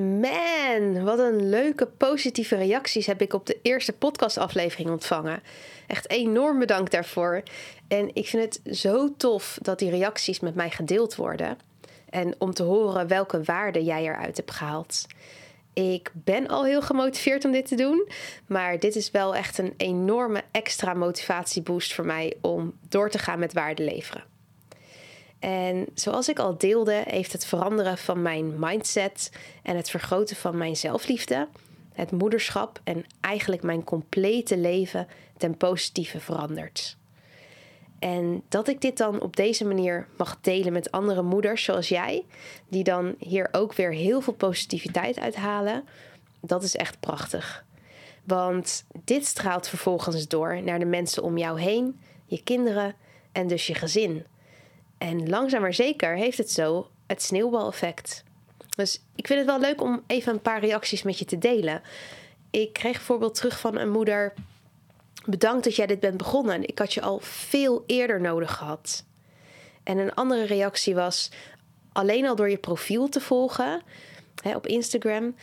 Man, wat een leuke positieve reacties heb ik op de eerste podcastaflevering ontvangen. Echt enorm bedankt daarvoor. En ik vind het zo tof dat die reacties met mij gedeeld worden. En om te horen welke waarde jij eruit hebt gehaald. Ik ben al heel gemotiveerd om dit te doen. Maar dit is wel echt een enorme extra motivatieboost voor mij om door te gaan met waarde leveren. En zoals ik al deelde, heeft het veranderen van mijn mindset en het vergroten van mijn zelfliefde, het moederschap en eigenlijk mijn complete leven ten positieve veranderd. En dat ik dit dan op deze manier mag delen met andere moeders zoals jij, die dan hier ook weer heel veel positiviteit uithalen, dat is echt prachtig. Want dit straalt vervolgens door naar de mensen om jou heen, je kinderen en dus je gezin. En langzaam maar zeker heeft het zo het sneeuwbaleffect. Dus ik vind het wel leuk om even een paar reacties met je te delen. Ik kreeg bijvoorbeeld terug van een moeder: Bedankt dat jij dit bent begonnen. Ik had je al veel eerder nodig gehad. En een andere reactie was: Alleen al door je profiel te volgen hè, op Instagram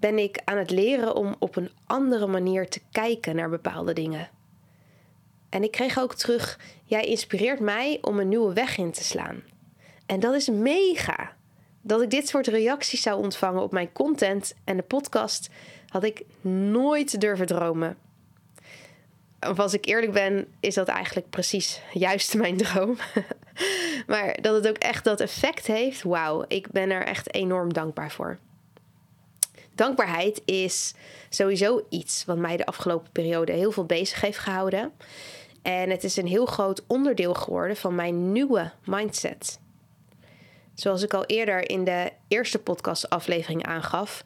ben ik aan het leren om op een andere manier te kijken naar bepaalde dingen. En ik kreeg ook terug: Jij inspireert mij om een nieuwe weg in te slaan. En dat is mega. Dat ik dit soort reacties zou ontvangen op mijn content en de podcast had ik nooit durven dromen. Of als ik eerlijk ben, is dat eigenlijk precies juist mijn droom. maar dat het ook echt dat effect heeft, wauw, ik ben er echt enorm dankbaar voor. Dankbaarheid is sowieso iets wat mij de afgelopen periode heel veel bezig heeft gehouden. En het is een heel groot onderdeel geworden van mijn nieuwe mindset. Zoals ik al eerder in de eerste podcastaflevering aangaf,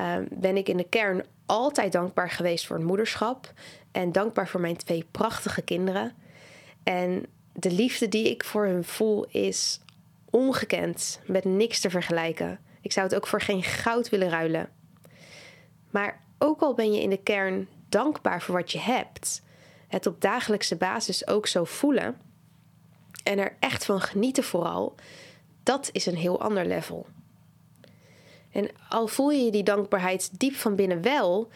uh, ben ik in de kern altijd dankbaar geweest voor het moederschap. En dankbaar voor mijn twee prachtige kinderen. En de liefde die ik voor hun voel is ongekend, met niks te vergelijken. Ik zou het ook voor geen goud willen ruilen. Maar ook al ben je in de kern dankbaar voor wat je hebt, het op dagelijkse basis ook zo voelen en er echt van genieten vooral, dat is een heel ander level. En al voel je die dankbaarheid diep van binnen wel,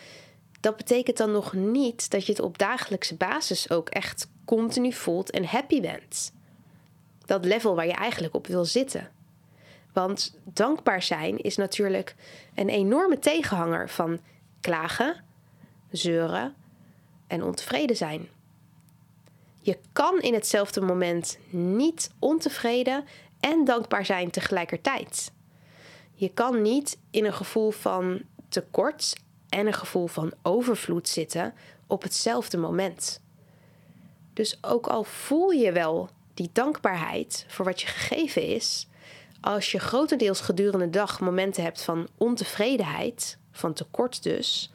dat betekent dan nog niet dat je het op dagelijkse basis ook echt continu voelt en happy bent. Dat level waar je eigenlijk op wil zitten. Want dankbaar zijn is natuurlijk een enorme tegenhanger van klagen, zeuren en ontevreden zijn. Je kan in hetzelfde moment niet ontevreden en dankbaar zijn tegelijkertijd. Je kan niet in een gevoel van tekort en een gevoel van overvloed zitten op hetzelfde moment. Dus ook al voel je wel die dankbaarheid voor wat je gegeven is, als je grotendeels gedurende de dag momenten hebt van ontevredenheid, van tekort dus,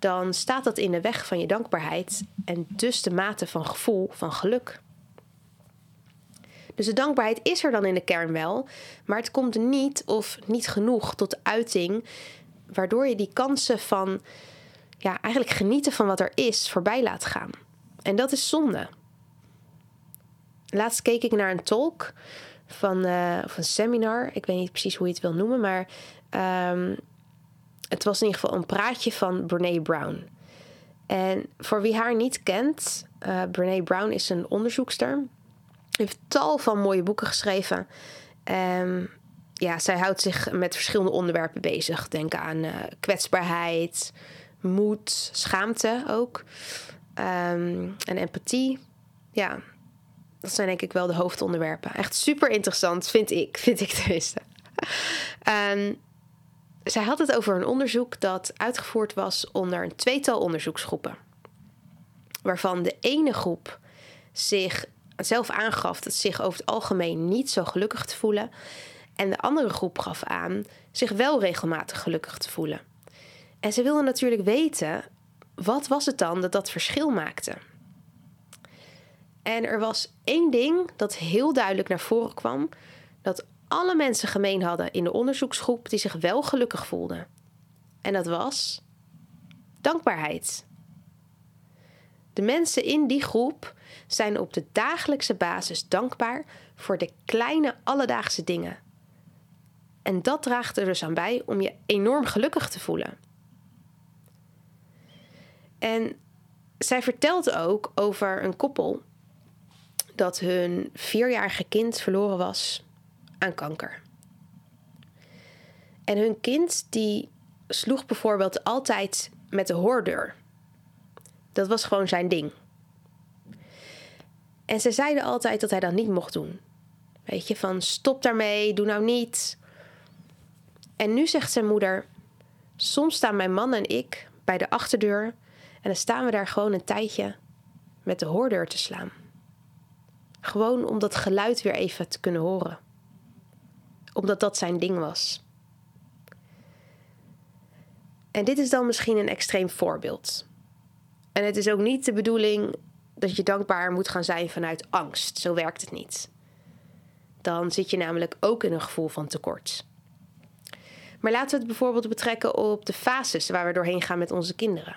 dan staat dat in de weg van je dankbaarheid en dus de mate van gevoel van geluk. Dus de dankbaarheid is er dan in de kern wel, maar het komt niet of niet genoeg tot uiting, waardoor je die kansen van ja, eigenlijk genieten van wat er is voorbij laat gaan. En dat is zonde. Laatst keek ik naar een talk van, uh, een seminar, ik weet niet precies hoe je het wil noemen, maar um, het was in ieder geval een praatje van Brene Brown. En voor wie haar niet kent, uh, Brene Brown is een onderzoekster. Heeft tal van mooie boeken geschreven. Um, ja, zij houdt zich met verschillende onderwerpen bezig. Denk aan uh, kwetsbaarheid, moed, schaamte ook. Um, en empathie. Ja, dat zijn denk ik wel de hoofdonderwerpen. Echt super interessant, vind ik. Vind ik tenminste. Um, zij had het over een onderzoek dat uitgevoerd was onder een tweetal onderzoeksgroepen. Waarvan de ene groep zich zelf aangaf dat zich over het algemeen niet zo gelukkig te voelen. En de andere groep gaf aan zich wel regelmatig gelukkig te voelen. En ze wilden natuurlijk weten, wat was het dan dat dat verschil maakte? En er was één ding dat heel duidelijk naar voren kwam: dat alle mensen gemeen hadden in de onderzoeksgroep die zich wel gelukkig voelden. En dat was dankbaarheid. De mensen in die groep zijn op de dagelijkse basis dankbaar voor de kleine alledaagse dingen. En dat draagt er dus aan bij om je enorm gelukkig te voelen. En zij vertelt ook over een koppel dat hun vierjarige kind verloren was aan kanker. En hun kind die sloeg bijvoorbeeld altijd met de hoordeur. Dat was gewoon zijn ding. En ze zeiden altijd dat hij dat niet mocht doen. Weet je, van stop daarmee, doe nou niet. En nu zegt zijn moeder: Soms staan mijn man en ik bij de achterdeur en dan staan we daar gewoon een tijdje met de hoordeur te slaan. Gewoon om dat geluid weer even te kunnen horen. Omdat dat zijn ding was. En dit is dan misschien een extreem voorbeeld. En het is ook niet de bedoeling dat je dankbaar moet gaan zijn vanuit angst. Zo werkt het niet. Dan zit je namelijk ook in een gevoel van tekort. Maar laten we het bijvoorbeeld betrekken op de fases waar we doorheen gaan met onze kinderen.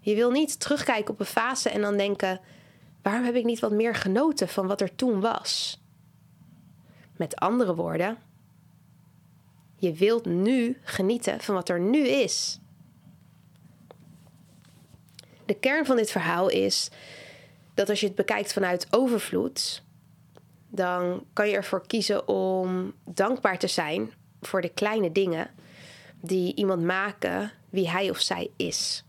Je wil niet terugkijken op een fase en dan denken: waarom heb ik niet wat meer genoten van wat er toen was? Met andere woorden, je wilt nu genieten van wat er nu is. De kern van dit verhaal is dat als je het bekijkt vanuit overvloed, dan kan je ervoor kiezen om dankbaar te zijn voor de kleine dingen die iemand maken wie hij of zij is.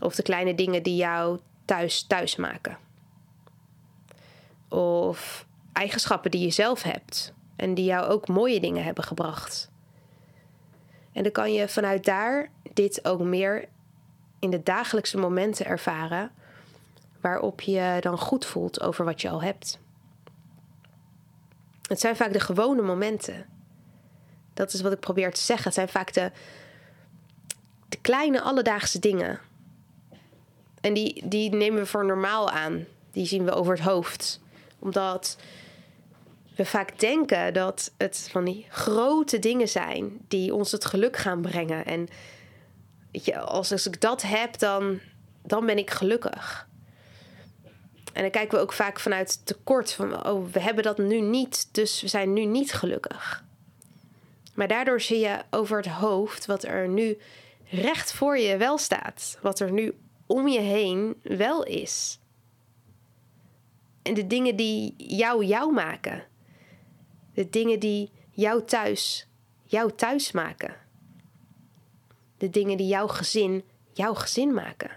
Of de kleine dingen die jou thuis thuis maken. Of eigenschappen die je zelf hebt en die jou ook mooie dingen hebben gebracht. En dan kan je vanuit daar dit ook meer in de dagelijkse momenten ervaren waarop je dan goed voelt over wat je al hebt. Het zijn vaak de gewone momenten. Dat is wat ik probeer te zeggen. Het zijn vaak de, de kleine alledaagse dingen. En die, die nemen we voor normaal aan. Die zien we over het hoofd. Omdat we vaak denken dat het van die grote dingen zijn die ons het geluk gaan brengen. En weet je, als, ik dat heb, dan, dan ben ik gelukkig. En dan kijken we ook vaak vanuit tekort van, oh, we hebben dat nu niet, dus we zijn nu niet gelukkig. Maar daardoor zie je over het hoofd wat er nu recht voor je wel staat, wat er nu om je heen wel is. En de dingen die jou jou maken. De dingen die jou thuis jou thuis maken. De dingen die jouw gezin jouw gezin maken.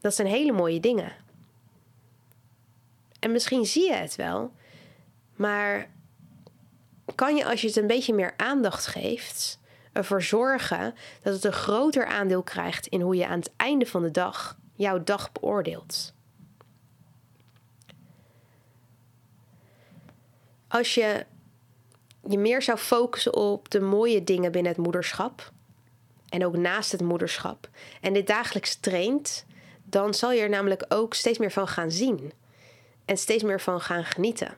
Dat zijn hele mooie dingen. En misschien zie je het wel, maar kan je als je het een beetje meer aandacht geeft, ervoor zorgen dat het een groter aandeel krijgt in hoe je aan het einde van de dag jouw dag beoordeelt. Als je je meer zou focussen op de mooie dingen binnen het moederschap en ook naast het moederschap en dit dagelijks traint, dan zal je er namelijk ook steeds meer van gaan zien en steeds meer van gaan genieten.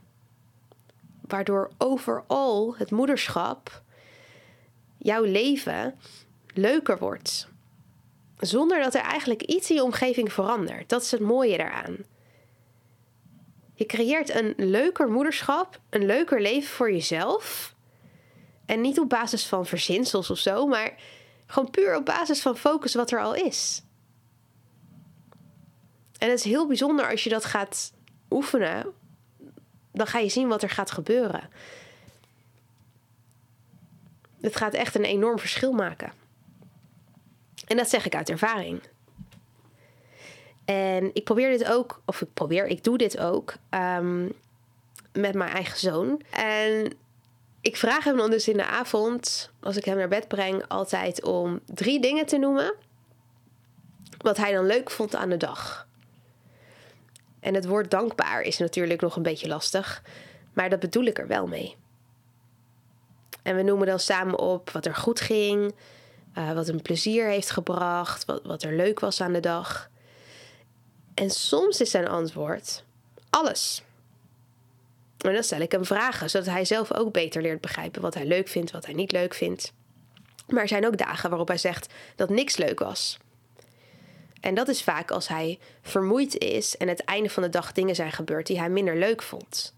Waardoor overal het moederschap, jouw leven, leuker wordt. Zonder dat er eigenlijk iets in je omgeving verandert. Dat is het mooie daaraan. Je creëert een leuker moederschap, een leuker leven voor jezelf. En niet op basis van verzinsels of zo, maar gewoon puur op basis van focus wat er al is. En het is heel bijzonder als je dat gaat oefenen, dan ga je zien wat er gaat gebeuren. Het gaat echt een enorm verschil maken. En dat zeg ik uit ervaring. En ik probeer dit ook, of ik probeer, ik doe dit ook um, met mijn eigen zoon. En ik vraag hem dan dus in de avond, als ik hem naar bed breng, altijd om drie dingen te noemen. Wat hij dan leuk vond aan de dag. En het woord dankbaar is natuurlijk nog een beetje lastig, maar dat bedoel ik er wel mee. En we noemen dan samen op wat er goed ging, uh, wat hem plezier heeft gebracht, wat, wat er leuk was aan de dag. En soms is zijn antwoord alles. En dan stel ik hem vragen, zodat hij zelf ook beter leert begrijpen wat hij leuk vindt, wat hij niet leuk vindt. Maar er zijn ook dagen waarop hij zegt dat niks leuk was. En dat is vaak als hij vermoeid is en het einde van de dag dingen zijn gebeurd die hij minder leuk vond.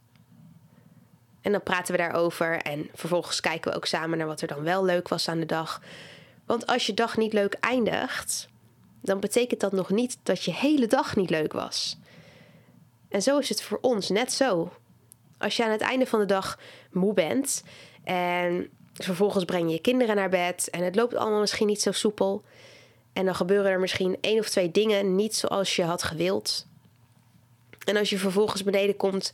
En dan praten we daarover en vervolgens kijken we ook samen naar wat er dan wel leuk was aan de dag. Want als je dag niet leuk eindigt, dan betekent dat nog niet dat je hele dag niet leuk was. En zo is het voor ons net zo. Als je aan het einde van de dag moe bent en vervolgens breng je je kinderen naar bed en het loopt allemaal misschien niet zo soepel. En dan gebeuren er misschien één of twee dingen niet zoals je had gewild. En als je vervolgens beneden komt,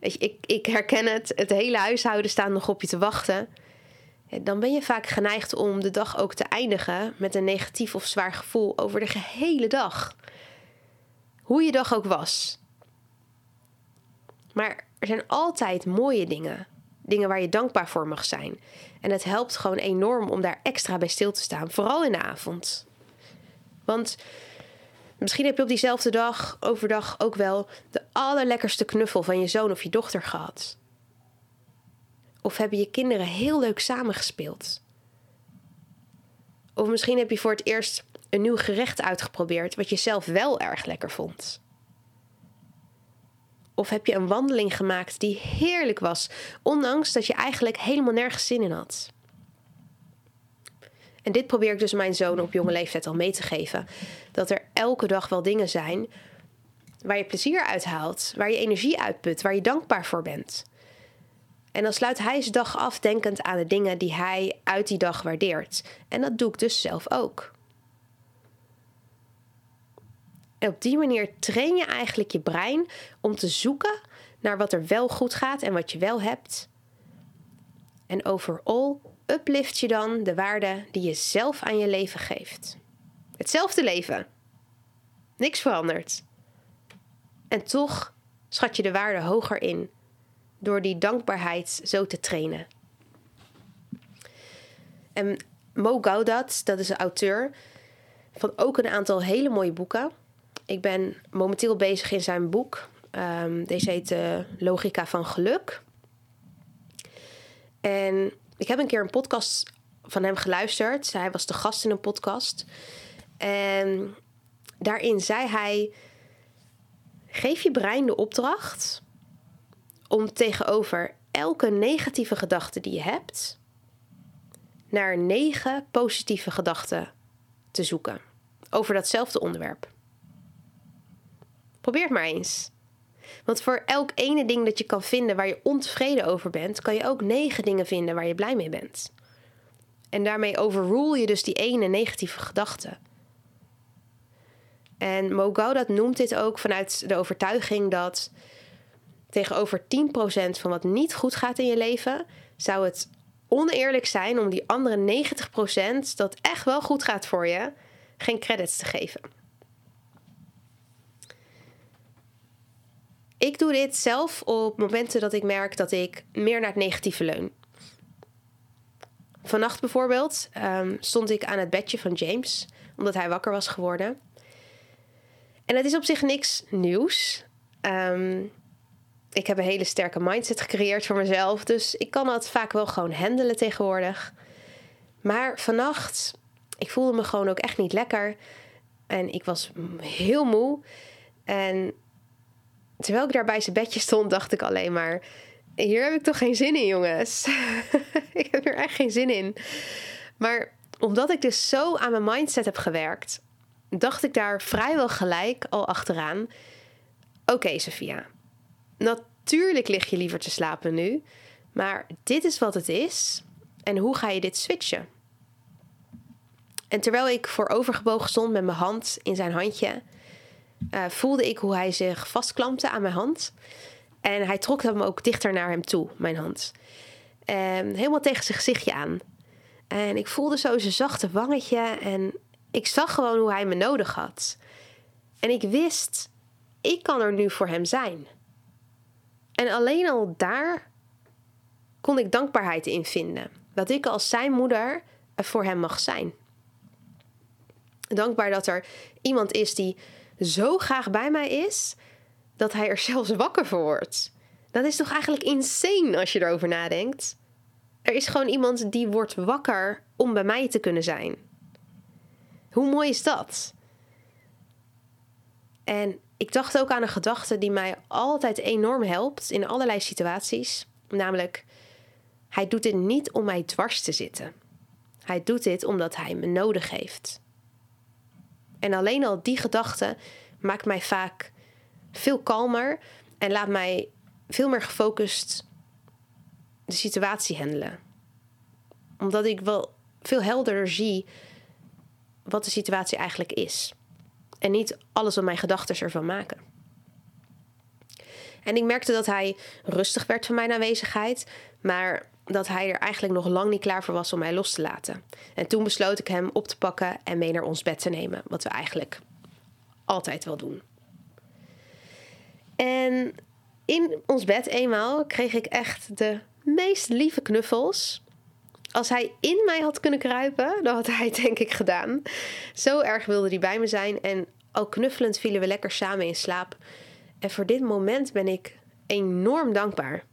weet je, ik, ik herken het, het hele huishouden staat nog op je te wachten. Dan ben je vaak geneigd om de dag ook te eindigen met een negatief of zwaar gevoel over de gehele dag. Hoe je dag ook was. Maar er zijn altijd mooie dingen. Dingen waar je dankbaar voor mag zijn. En het helpt gewoon enorm om daar extra bij stil te staan. Vooral in de avond. Want misschien heb je op diezelfde dag, overdag, ook wel de allerlekkerste knuffel van je zoon of je dochter gehad. Of hebben je kinderen heel leuk samengespeeld. Of misschien heb je voor het eerst een nieuw gerecht uitgeprobeerd wat je zelf wel erg lekker vond. Of heb je een wandeling gemaakt die heerlijk was, ondanks dat je eigenlijk helemaal nergens zin in had. En dit probeer ik dus mijn zoon op jonge leeftijd al mee te geven. Dat er elke dag wel dingen zijn waar je plezier uit haalt, waar je energie uitput, waar je dankbaar voor bent. En dan sluit hij zijn dag af denkend aan de dingen die hij uit die dag waardeert. En dat doe ik dus zelf ook. En op die manier train je eigenlijk je brein om te zoeken naar wat er wel goed gaat en wat je wel hebt. En overal uplift je dan de waarde die je zelf aan je leven geeft. Hetzelfde leven. Niks verandert. En toch schat je de waarde hoger in door die dankbaarheid zo te trainen. En Mo Gaudat, dat is een auteur van ook een aantal hele mooie boeken. Ik ben momenteel bezig in zijn boek. Um, deze heet uh, Logica van Geluk. En ik heb een keer een podcast van hem geluisterd. Hij was de gast in een podcast. En daarin zei hij: Geef je brein de opdracht om tegenover elke negatieve gedachte die je hebt, naar negen positieve gedachten te zoeken over datzelfde onderwerp. Probeer het maar eens. Want voor elk ene ding dat je kan vinden waar je ontevreden over bent, kan je ook negen dingen vinden waar je blij mee bent. En daarmee overrule je dus die ene negatieve gedachte. En Mo noemt dit ook vanuit de overtuiging dat tegenover 10% van wat niet goed gaat in je leven, zou het oneerlijk zijn om die andere 90% dat echt wel goed gaat voor je, geen credits te geven. Ik doe dit zelf op momenten dat ik merk dat ik meer naar het negatieve leun. Vannacht bijvoorbeeld um, stond ik aan het bedje van James, omdat hij wakker was geworden. En het is op zich niks nieuws. Um, ik heb een hele sterke mindset gecreëerd voor mezelf, dus ik kan dat vaak wel gewoon handelen tegenwoordig. Maar vannacht, ik voelde me gewoon ook echt niet lekker. En ik was heel moe. En terwijl ik daar bij zijn bedje stond, dacht ik alleen maar: hier heb ik toch geen zin in, jongens. ik heb er echt geen zin in. Maar omdat ik dus zo aan mijn mindset heb gewerkt, dacht ik daar vrijwel gelijk al achteraan: oké, Sophia. Natuurlijk lig je liever te slapen nu, maar dit is wat het is. En hoe ga je dit switchen? En terwijl ik voorovergebogen stond met mijn hand in zijn handje, uh, voelde ik hoe hij zich vastklampte aan mijn hand. En hij trok hem ook dichter naar hem toe, mijn hand. Helemaal tegen zijn gezichtje aan. En ik voelde zo zijn zachte wangetje. En ik zag gewoon hoe hij me nodig had. En ik wist, ik kan er nu voor hem zijn. En alleen al daar kon ik dankbaarheid in vinden. Dat ik als zijn moeder voor hem mag zijn. Dankbaar dat er iemand is die zo graag bij mij is, dat hij er zelfs wakker voor wordt. Dat is toch eigenlijk insane als je erover nadenkt? Er is gewoon iemand die wordt wakker om bij mij te kunnen zijn. Hoe mooi is dat? En ik dacht ook aan een gedachte die mij altijd enorm helpt in allerlei situaties. Namelijk, hij doet dit niet om mij dwars te zitten. Hij doet dit omdat hij me nodig heeft. En alleen al die gedachte maakt mij vaak veel kalmer en laat mij veel meer gefocust de situatie handelen. Omdat ik wel veel helderder zie wat de situatie eigenlijk is. En niet alles wat mijn gedachten ervan maken. En ik merkte dat hij rustig werd van mijn aanwezigheid, maar dat hij er eigenlijk nog lang niet klaar voor was om mij los te laten. En toen besloot ik hem op te pakken en mee naar ons bed te nemen, wat we eigenlijk altijd wel doen. En in ons bed eenmaal kreeg ik echt de meest lieve knuffels. Als hij in mij had kunnen kruipen, dan had hij het denk ik gedaan. Zo erg wilde hij bij me zijn. En al knuffelend vielen we lekker samen in slaap. En voor dit moment ben ik enorm dankbaar.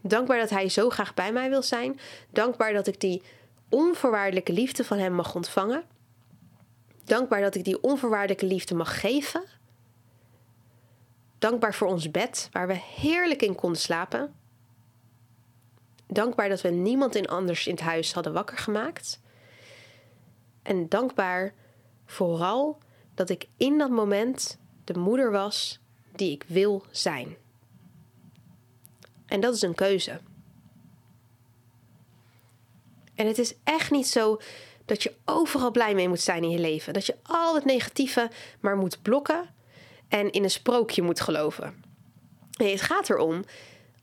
Dankbaar dat hij zo graag bij mij wil zijn. Dankbaar dat ik die onvoorwaardelijke liefde van hem mag ontvangen. Dankbaar dat ik die onvoorwaardelijke liefde mag geven. Dankbaar voor ons bed, waar we heerlijk in konden slapen. Dankbaar dat we niemand in anders in het huis hadden wakker gemaakt. En dankbaar vooral dat ik in dat moment de moeder was die ik wil zijn. En dat is een keuze. En het is echt niet zo dat je overal blij mee moet zijn in je leven. Dat je al het negatieve maar moet blokken en in een sprookje moet geloven. Nee, het gaat erom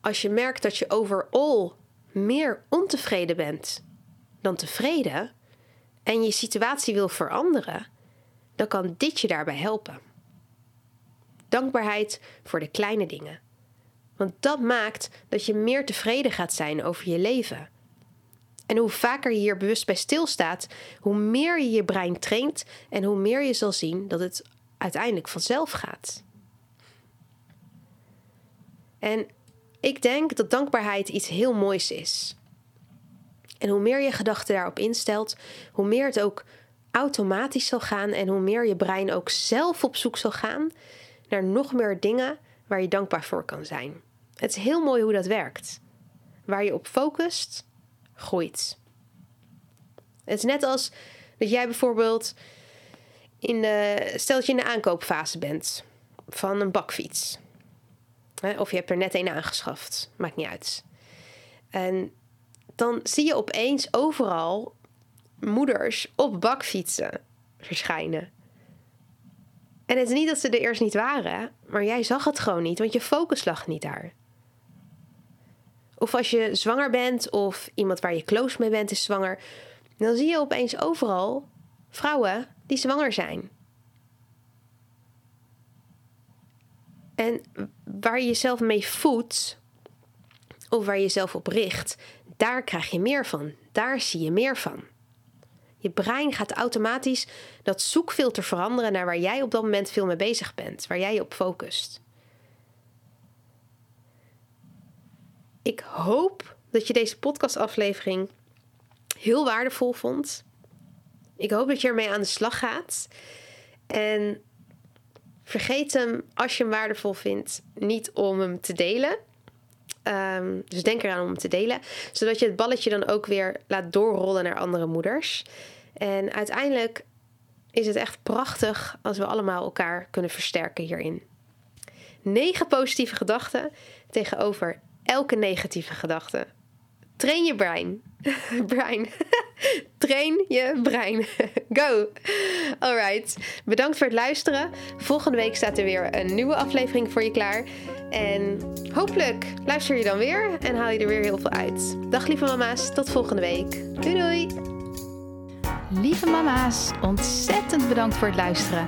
als je merkt dat je overal meer ontevreden bent dan tevreden en je situatie wil veranderen, dan kan dit je daarbij helpen. Dankbaarheid voor de kleine dingen. Want dat maakt dat je meer tevreden gaat zijn over je leven. En hoe vaker je hier bewust bij stilstaat, hoe meer je je brein traint en hoe meer je zal zien dat het uiteindelijk vanzelf gaat. En ik denk dat dankbaarheid iets heel moois is. En hoe meer je gedachten daarop instelt, hoe meer het ook automatisch zal gaan en hoe meer je brein ook zelf op zoek zal gaan naar nog meer dingen waar je dankbaar voor kan zijn. Het is heel mooi hoe dat werkt. Waar je op focust, groeit. Het is net als dat jij bijvoorbeeld in de, stel dat je in de aankoopfase bent van een bakfiets. Of je hebt er net een aangeschaft, maakt niet uit. En dan zie je opeens overal moeders op bakfietsen verschijnen. En het is niet dat ze er eerst niet waren, maar jij zag het gewoon niet, want je focus lag niet daar. Of als je zwanger bent of iemand waar je close mee bent is zwanger, dan zie je opeens overal vrouwen die zwanger zijn. En waar je jezelf mee voedt, of waar je jezelf op richt, daar krijg je meer van. Daar zie je meer van. Je brein gaat automatisch dat zoekfilter veranderen naar waar jij op dat moment veel mee bezig bent, waar jij je op focust. Ik hoop dat je deze podcastaflevering heel waardevol vond. Ik hoop dat je ermee aan de slag gaat. En vergeet hem, als je hem waardevol vindt, niet om hem te delen. Ehm, dus denk eraan om hem te delen, zodat je het balletje dan ook weer laat doorrollen naar andere moeders. En uiteindelijk is het echt prachtig als we allemaal elkaar kunnen versterken hierin. Negen positieve gedachten tegenover elke negatieve gedachte. Train je brein. brein. Train je brein. Go. Alright. Bedankt voor het luisteren. Volgende week staat er weer een nieuwe aflevering voor je klaar. En hopelijk luister je dan weer en haal je er weer heel veel uit. Dag lieve mama's, tot volgende week. Doei doei! Lieve mama's, ontzettend bedankt voor het luisteren.